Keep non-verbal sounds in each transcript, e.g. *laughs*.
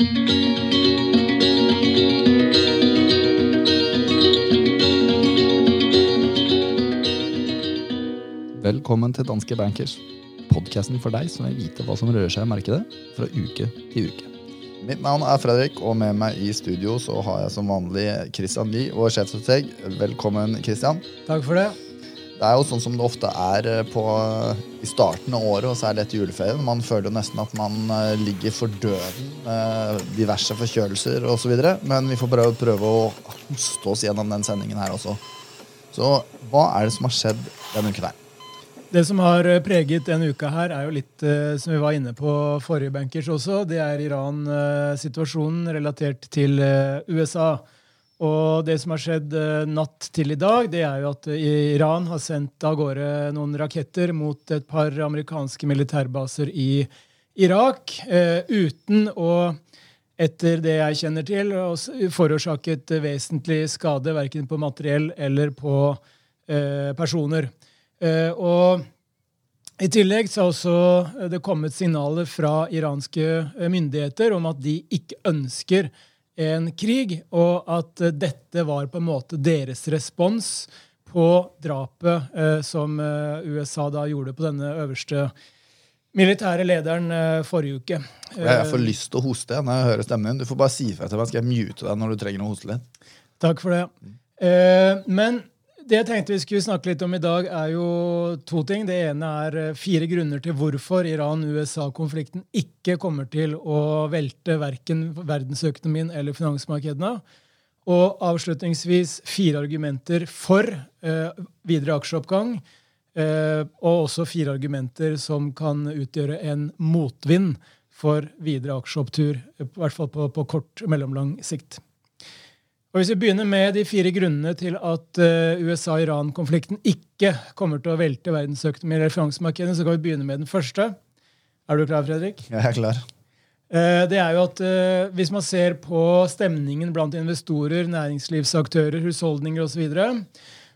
Velkommen til Danske Bankers, podkasten for deg som vil vite hva som rører seg i markedet fra uke til uke. Mitt navn er Fredrik, og med meg i studio så har jeg som vanlig Christian Lie, vår sjefstrateg. Velkommen, Christian. Takk for det. Det er jo sånn som det ofte er eh, på, i starten av året, og så er det etter juleferien. Man føler jo nesten at man eh, ligger for døden med diverse forkjølelser osv. Men vi får prøve, prøve å hoste oss gjennom den sendingen her også. Så hva er det som har skjedd denne uken her? Det som har eh, preget denne uka, her er jo litt som vi var inne på forrige bankers også. Det er Iran-situasjonen relatert til USA. Og det som har skjedd natt til i dag, det er jo at Iran har sendt av gårde noen raketter mot et par amerikanske militærbaser i Irak uten å etter det jeg kjenner til, forårsaket vesentlig skade verken på materiell eller på personer. Eh, og i tillegg så har også eh, det kommet signaler fra iranske eh, myndigheter om at de ikke ønsker en krig, og at dette var på en måte deres respons på drapet som USA da gjorde på denne øverste militære lederen forrige uke. Jeg får lyst til å hoste når jeg hører stemmen din. Du får bare si ifra til meg, skal jeg mute deg når du trenger å hoste litt. Takk for det. Men det jeg tenkte vi skulle snakke litt om i dag, er jo to ting. Det ene er eh, fire grunner til hvorfor Iran-USA-konflikten ikke kommer til å velte verken verdensøkonomien eller finansmarkedene. Og avslutningsvis fire argumenter for eh, videre aksjeoppgang. Eh, og også fire argumenter som kan utgjøre en motvind for videre aksjeopptur. I hvert fall på, på kort mellomlang sikt. Og Hvis vi begynner med de fire grunnene til at eh, USA-Iran-konflikten ikke kommer til å velte verdensøkonomien i referansemarkedet, så kan vi begynne med den første. Er du klar, Fredrik? Jeg er klar. Uh, det er jo at uh, Hvis man ser på stemningen blant investorer, næringslivsaktører, husholdninger osv., så, videre,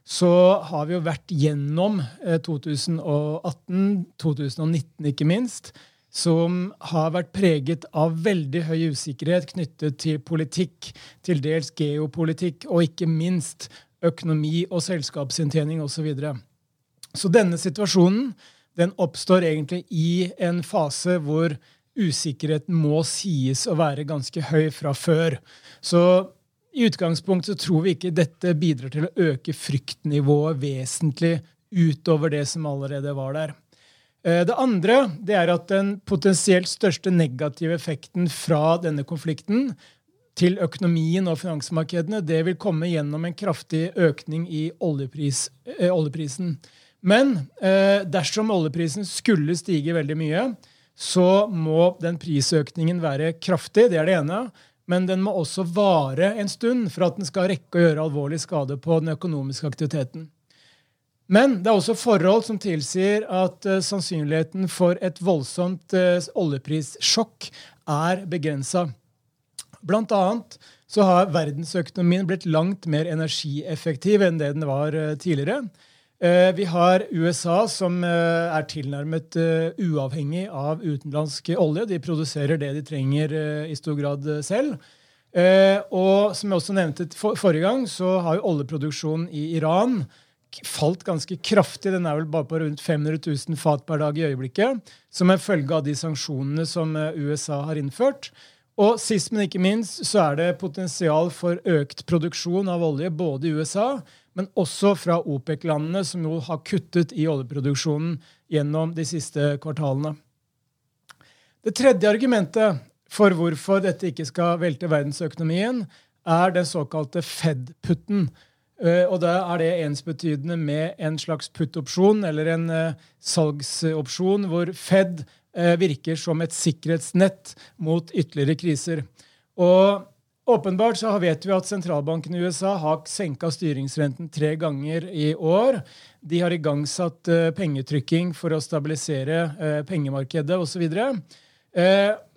så har vi jo vært gjennom 2018, 2019 ikke minst, som har vært preget av veldig høy usikkerhet knyttet til politikk, til dels geopolitikk, og ikke minst økonomi og selskapsinntjening osv. Så, videre. så denne situasjonen den oppstår egentlig i en fase hvor usikkerheten må sies å være ganske høy fra før. Så i utgangspunktet tror vi ikke dette bidrar til å øke fryktnivået vesentlig utover det som allerede var der. Eh, det andre det er at den potensielt største negative effekten fra denne konflikten til økonomien og finansmarkedene det vil komme gjennom en kraftig økning i oljepris, eh, oljeprisen. Men eh, dersom oljeprisen skulle stige veldig mye, så må den prisøkningen være kraftig. Det er det ene. Men den må også vare en stund for at den skal rekke å gjøre alvorlig skade på den økonomiske aktiviteten. Men det er også forhold som tilsier at uh, sannsynligheten for et voldsomt uh, oljeprissjokk er begrensa. Blant annet så har verdensøkonomien blitt langt mer energieffektiv enn det den var uh, tidligere. Vi har USA, som er tilnærmet uavhengig av utenlandsk olje. De produserer det de trenger i stor grad selv. Og som jeg også nevnte forrige gang, så har jo oljeproduksjonen i Iran falt ganske kraftig. Den er vel bare på rundt 500 000 fat per dag i øyeblikket, som en følge av de sanksjonene som eh, USA har innført. Og sist, men ikke minst, så er det potensial for økt produksjon av olje både i USA, men også fra OPEC-landene, som jo har kuttet i oljeproduksjonen gjennom de siste kvartalene. Det tredje argumentet for hvorfor dette ikke skal velte verdensøkonomien, er den såkalte Fed-putten, og da er det ensbetydende med en slags put-opsjon eller en uh, salgsopsjon hvor Fed uh, virker som et sikkerhetsnett mot ytterligere kriser. Og Åpenbart så vet vi at sentralbanken i USA har senka styringsrenten tre ganger i år. De har igangsatt pengetrykking for å stabilisere pengemarkedet osv.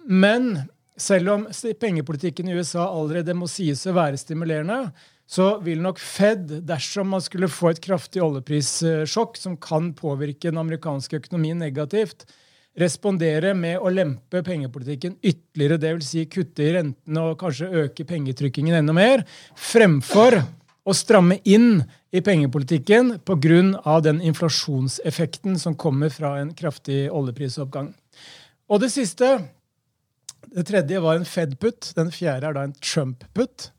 Men selv om pengepolitikken i USA allerede må sies å være stimulerende, så vil nok Fed, dersom man skulle få et kraftig oljeprissjokk som kan påvirke den amerikanske økonomien negativt, respondere med å lempe pengepolitikken ytterligere, dvs. Si kutte i rentene og kanskje øke pengetrykkingen enda mer, fremfor å stramme inn i pengepolitikken pga. den inflasjonseffekten som kommer fra en kraftig oljeprisoppgang. Og det siste, det tredje, var en Fed-putt. Den fjerde er da en Trump-putt.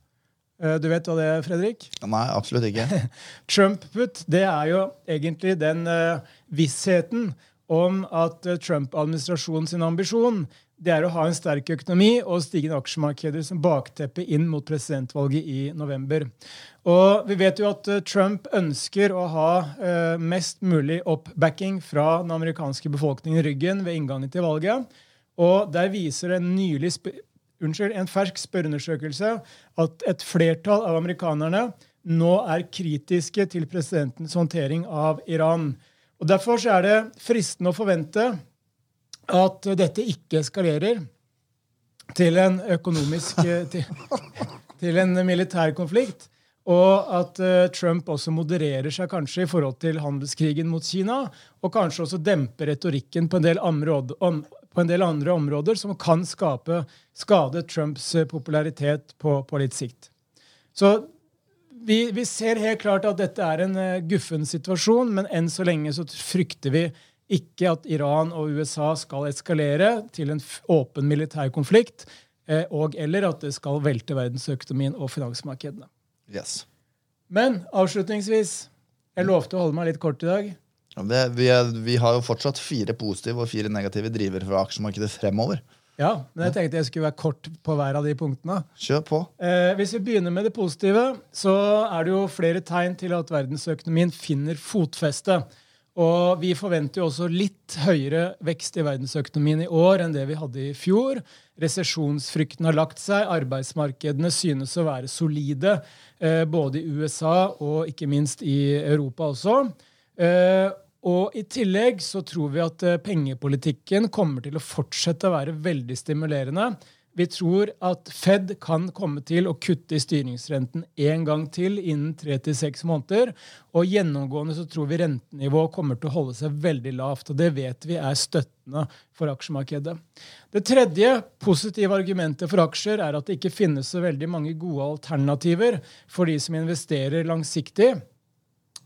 Eh, du vet hva det er, Fredrik? Nei, absolutt ikke. *laughs* Trump-putt det er jo egentlig den uh, vissheten om at uh, Trump-administrasjonen sin ambisjon det er å ha en sterk økonomi og stigende aksjemarkeder som bakteppe inn mot presidentvalget i november. Og Vi vet jo at Trump ønsker å ha mest mulig oppbacking fra den amerikanske befolkningen i ryggen ved inngangen til valget. Og Der viser en nylig unnskyld, en fersk spørreundersøkelse at et flertall av amerikanerne nå er kritiske til presidentens håndtering av Iran. Og Derfor er det fristende å forvente at dette ikke eskalerer til en økonomisk til, til en militær konflikt. Og at uh, Trump også modererer seg kanskje i forhold til handelskrigen mot Kina. Og kanskje også demper retorikken på en del andre, på en del andre områder som kan skape, skade Trumps eh, popularitet på, på litt sikt. Så vi, vi, ser helt klart at dette er en uh, guffen situasjon, men enn så lenge så frykter vi ikke at Iran og USA skal eskalere til en åpen militær konflikt, eh, og eller at det skal velte verdensøkonomien og finansmarkedene. Yes. Men avslutningsvis Jeg lovte å holde meg litt kort i dag. Det, vi, er, vi, har jo fortsatt fire positive og fire negative driver fra aksjemarkedet fremover. Ja, men jeg tenkte jeg skulle være kort på hver av de punktene. Kjør på. Eh, hvis vi begynner med det positive, så er det jo flere tegn til at verdensøkonomien finner fotfeste. Og vi forventer jo også litt høyere vekst i verdensøkonomien i år enn det vi hadde i fjor. Resesjonsfrykten har lagt seg, arbeidsmarkedene synes å være solide, eh, både i USA og ikke minst i Europa også. Eh, og I tillegg så tror vi at eh, pengepolitikken kommer til å fortsette å være veldig stimulerende. Vi tror at Fed kan komme til å kutte i styringsrenten én gang til innen tre til seks måneder. Og gjennomgående så tror vi rentenivået kommer til å holde seg veldig lavt. og Det vet vi er støttende for aksjemarkedet. Det tredje positive argumentet for aksjer er at det ikke finnes så veldig mange gode alternativer for de som investerer langsiktig.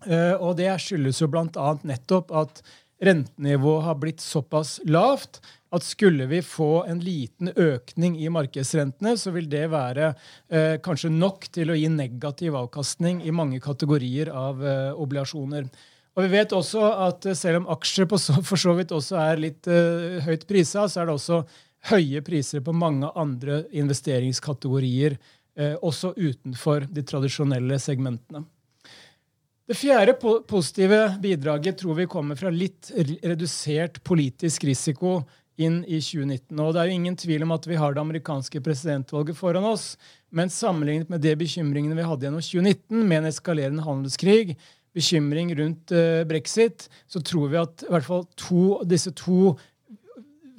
Eh, og det skyldes jo bl.a. nettopp at rentenivået har blitt såpass lavt at skulle vi få en liten økning i markedsrentene, så vil det være eh, kanskje nok til å gi negativ avkastning i mange kategorier av eh, obligasjoner. Og vi vet også at eh, selv om aksjer på så, for så vidt også er litt eh, høyt prisa, så er det også høye priser på mange andre investeringskategorier, eh, også utenfor de tradisjonelle segmentene. Det fjerde positive bidraget tror vi kommer fra litt redusert politisk risiko inn i 2019. Og Det er jo ingen tvil om at vi har det amerikanske presidentvalget foran oss. Men sammenlignet med de bekymringene vi hadde gjennom 2019, med en eskalerende handelskrig, bekymring rundt uh, brexit, så tror vi at i hvert fall to, disse to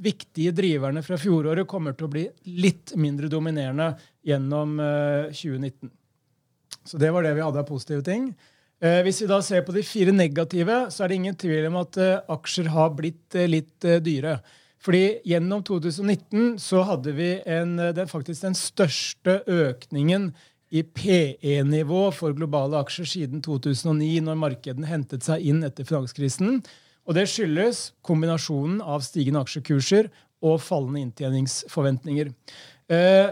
viktige driverne fra fjoråret kommer til å bli litt mindre dominerende gjennom uh, 2019. Så det var det vi hadde av positive ting. Eh, hvis vi da ser på de fire negative, så er det ingen tvil om at eh, aksjer har blitt eh, litt dyre. Fordi gjennom 2019 så hadde vi en, faktisk den største økningen i PE-nivå for globale aksjer siden 2009, når markedene hentet seg inn etter finanskrisen. Og det skyldes kombinasjonen av stigende aksjekurser og fallende inntjeningsforventninger.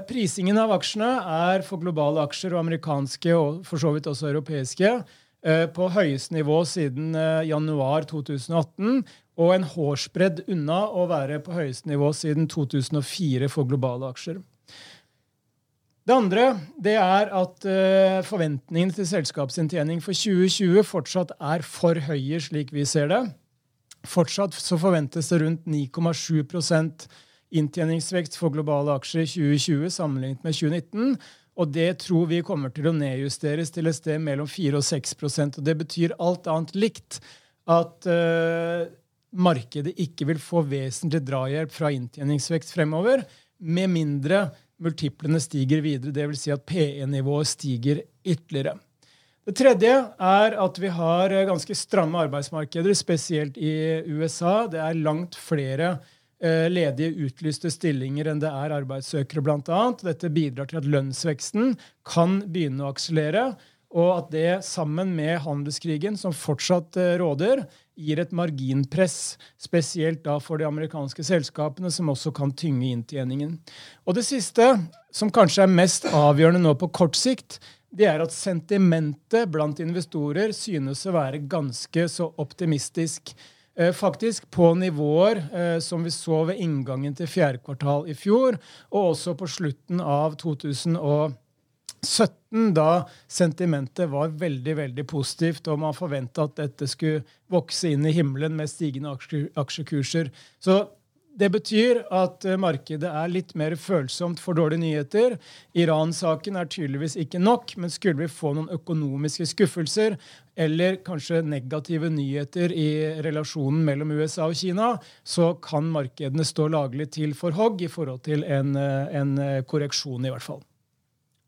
Prisingen av aksjene er for globale aksjer og amerikanske og for så vidt også europeiske på høyeste nivå siden eh, januar 2018 og en hårsbredd unna å være på høyeste nivå siden 2004 for globale aksjer. Det andre det er at uh, forventningene til selskapsinntjening for 2020 fortsatt er for høye, slik vi ser det. Fortsatt så forventes det rundt 9,7 inntjeningsvekst for globale aksjer i 2020 sammenlignet med 2019. Og det tror vi kommer til å nedjusteres til et sted mellom 4 og 6% og Det betyr alt annet likt at uh, markedet ikke vil få vesentlig drahjelp fra inntjeningsvekst fremover, med mindre multiplene stiger videre. Dvs. Si at PE-nivået stiger ytterligere. Det tredje er at vi har eh, ganske stramme arbeidsmarkeder, spesielt i USA. Det er langt flere ledige utlyste stillinger enn det er arbeidssøkere, bl.a. Dette bidrar til at lønnsveksten kan begynne å akselere, og at det sammen med handelskrigen, som fortsatt eh, råder, gir et marginpress, spesielt da for de amerikanske selskapene, som også kan tynge inntjeningen. Og det siste, som kanskje er mest avgjørende nå på kort sikt, det er at sentimentet blant investorer synes å være ganske så optimistisk. Eh, faktisk på nivåer eh, som vi så ved inngangen til fjerde kvartal i fjor, og også på slutten av 2017, da sentimentet var veldig veldig positivt, og man forventa at dette skulle vokse inn i himmelen med stigende aksjekurser. Så det betyr at eh, markedet er litt mer følsomt for dårlige nyheter. Iran-saken er tydeligvis ikke nok, men skulle vi få noen økonomiske skuffelser eller kanskje negative nyheter i relasjonen mellom USA og Kina, så kan markedene stå laglig til for hogg i forhold til en, eh, en eh, korreksjon, i hvert fall.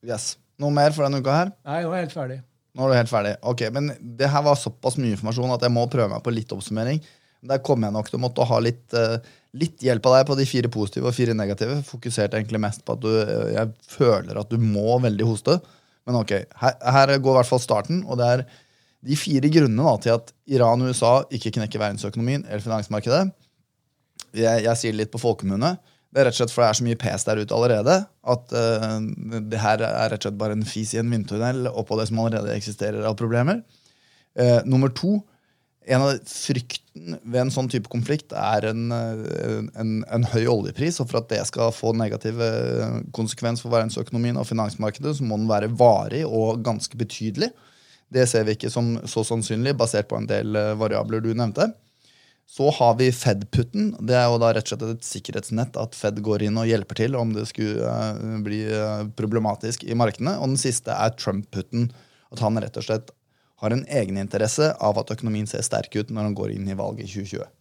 Yes. Noe mer for denne uka her? Nei, nå er jeg helt ferdig. Nå er du helt ferdig. Ok, Men det her var såpass mye informasjon at jeg må prøve meg på litt oppsummering. Der kommer jeg nok til å måtte ha litt, uh, litt hjelp av deg på de fire positive og fire negative. Fokuserte egentlig mest på at du, uh, jeg føler at du må veldig hoste. Men ok, her, her går i hvert fall starten. og det er de fire grunnene da, til at Iran og USA ikke knekker verdensøkonomien eller finansmarkedet. Jeg, jeg sier det litt på folkemunne. Det er rett og slett fordi det er så mye pes der ute allerede at uh, det her er rett og slett bare en fis i en vindtunnel oppå det som allerede eksisterer av problemer. Uh, nummer to en av Frykten ved en sånn type konflikt er en, en, en, høy oljepris. og For at det skal få negative konsekvens for verdensøkonomien og finansmarkedet, så må den være varig og ganske betydelig. Det ser vi ikke som så sannsynlig, basert på en del eh, variabler du nevnte. Så har vi Fed-putten. Det er jo da rett og slett et sikkerhetsnett at Fed går inn og hjelper til om det skulle eh, bli eh, problematisk i markedene. Og den siste er Trump-putten. At han rett og slett har en egeninteresse av at økonomien ser sterk ut når han går inn i valget i 2020.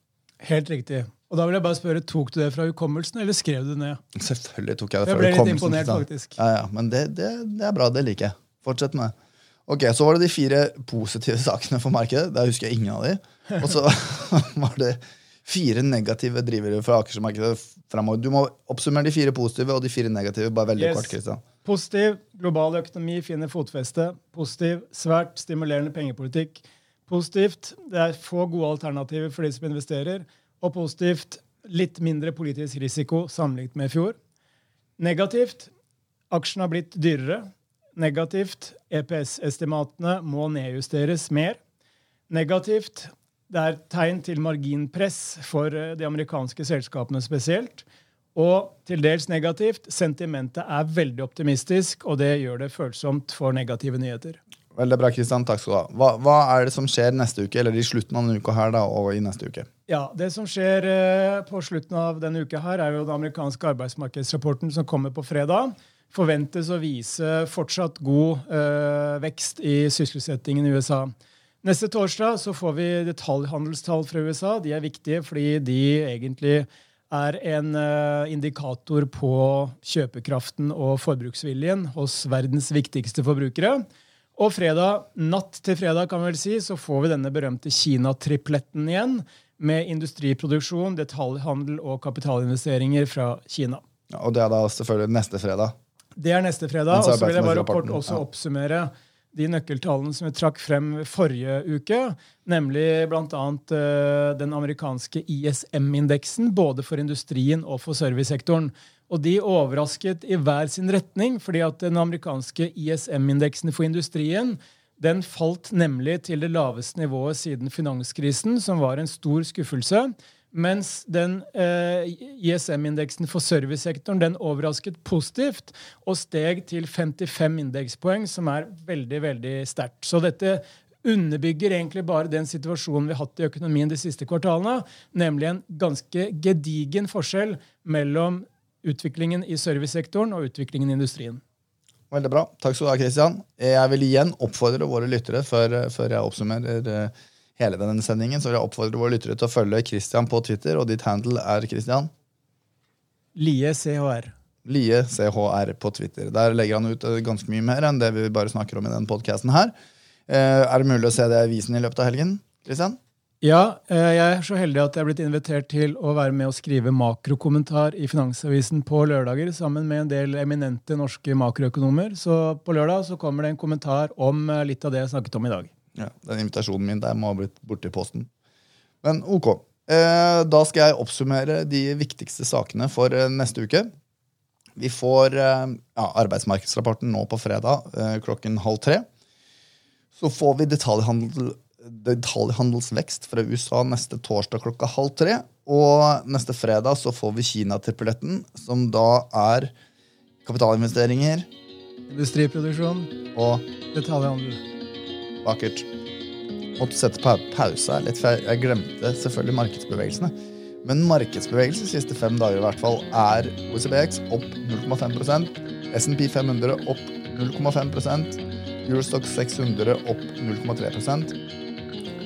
Helt riktig. Og da vil jeg bare spørre, Tok du det fra hukommelsen, eller skrev du det ned? Selvfølgelig tok jeg det fra hukommelsen. Jeg ble litt imponert, faktisk. Ja, ja, Men det, det, det, er bra. Det liker jeg. Fortsett med det. Ok, Så var det de fire positive *laughs* sakene for markedet. Der husker jeg ingen av de. Og så *laughs* var det fire negative drivere for aksjemarkedet framover. Du må oppsummere de fire positive og de fire negative. bare veldig yes. kort, Kristian. Positiv, global økonomi finner fotfeste. Positiv, svært stimulerende pengepolitikk. Positivt, det er få gode alternativer for de som investerer. Og positivt, litt mindre politisk risiko sammenlignet med i fjor. Negativt, aksjen har blitt dyrere. Negativt, EPS-estimatene må nedjusteres mer. Negativt, det er tegn til marginpress for de amerikanske selskapene spesielt. Og til dels negativt. Sentimentet er veldig optimistisk, og det gjør det følsomt for negative nyheter. Veldig bra, Kristian. Takk skal du ha. Hva, hva, er det som skjer neste uke, eller i slutten av denne uka her da, og i neste uke? Ja, Det som skjer eh, på slutten av denne uka, her er jo den amerikanske arbeidsmarkedsrapporten som kommer på fredag. Forventes å vise fortsatt god eh, vekst i sysselsettingen i USA. Neste torsdag så får vi detaljhandelstall fra USA. De er viktige fordi de egentlig er en uh, indikator på kjøpekraften og forbruksviljen hos verdens viktigste forbrukere. Og fredag, natt til fredag kan vi vel si, så får vi denne berømte Kina-tripletten igjen, med industriproduksjon, detaljhandel og kapitalinvesteringer fra Kina. Ja, og det er da selvfølgelig neste fredag? Det er neste fredag. Og så vil jeg bare kort også oppsummere de nøkkeltallene som vi trakk frem forrige uke, nemlig bl.a. Eh, den amerikanske ISM-indeksen, både for industrien og for servicesektoren. Og de overrasket i hver sin retning, fordi at den amerikanske ISM-indeksen for industrien den falt nemlig til det laveste nivået siden finanskrisen, som var en stor skuffelse. Mens den eh, ISM-indeksen for servicesektoren den overrasket positivt og steg til 55 indekspoeng, som er veldig veldig sterkt. Så dette underbygger egentlig bare den situasjonen vi har hatt i økonomien de siste kvartalene, nemlig en ganske gedigen forskjell mellom utviklingen i servicesektoren og utviklingen i industrien. Veldig bra. Takk skal du ha, Kristian. Jeg vil igjen oppfordre våre lyttere før, før jeg oppsummerer eh, hele denne sendingen, så vil jeg oppfordre våre lyttere til å følge Christian på Twitter. Og ditt handle er Christian? Lie CHR. Lie CHR på Twitter. Der legger han ut eh, ganske mye mer enn det vi bare snakker om i denne podkasten her. Eh, er det mulig å se det i avisen i løpet av helgen? Kristian? Ja, eh, jeg er så heldig at jeg er blitt invitert til å være med å skrive makrokommentar i Finansavisen på lørdager sammen med en del eminente norske makroøkonomer. Så på lørdag så kommer det en kommentar om litt av det jeg snakket om i dag. Ja, Den invitasjonen min der må ha blitt borte i posten. Men ok. Eh, da skal jeg oppsummere de viktigste sakene for eh, neste uke. Vi får eh, ja, arbeidsmarkedsrapporten nå på fredag eh, klokken halv tre. Så får vi detaljhandel, detaljhandelsvekst fra USA neste torsdag klokka halv tre. Og neste fredag så får vi Kina-trippeletten, som da er kapitalinvesteringer Industriproduksjon, og detaljhandel. Vakkert. Måtte sette pa pause her litt, for jeg, glemte selvfølgelig markedsbevegelsene. Men markedsbevegelse de siste fem dager i hvert fall er OCBX opp 0,5% SMP 500 opp 0,5% Eurostock 600 opp 0,3%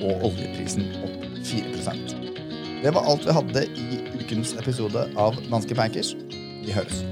og oljeprisen opp 4% Det var alt vi hadde i ukens episode av Danske Bankers. Vi høres.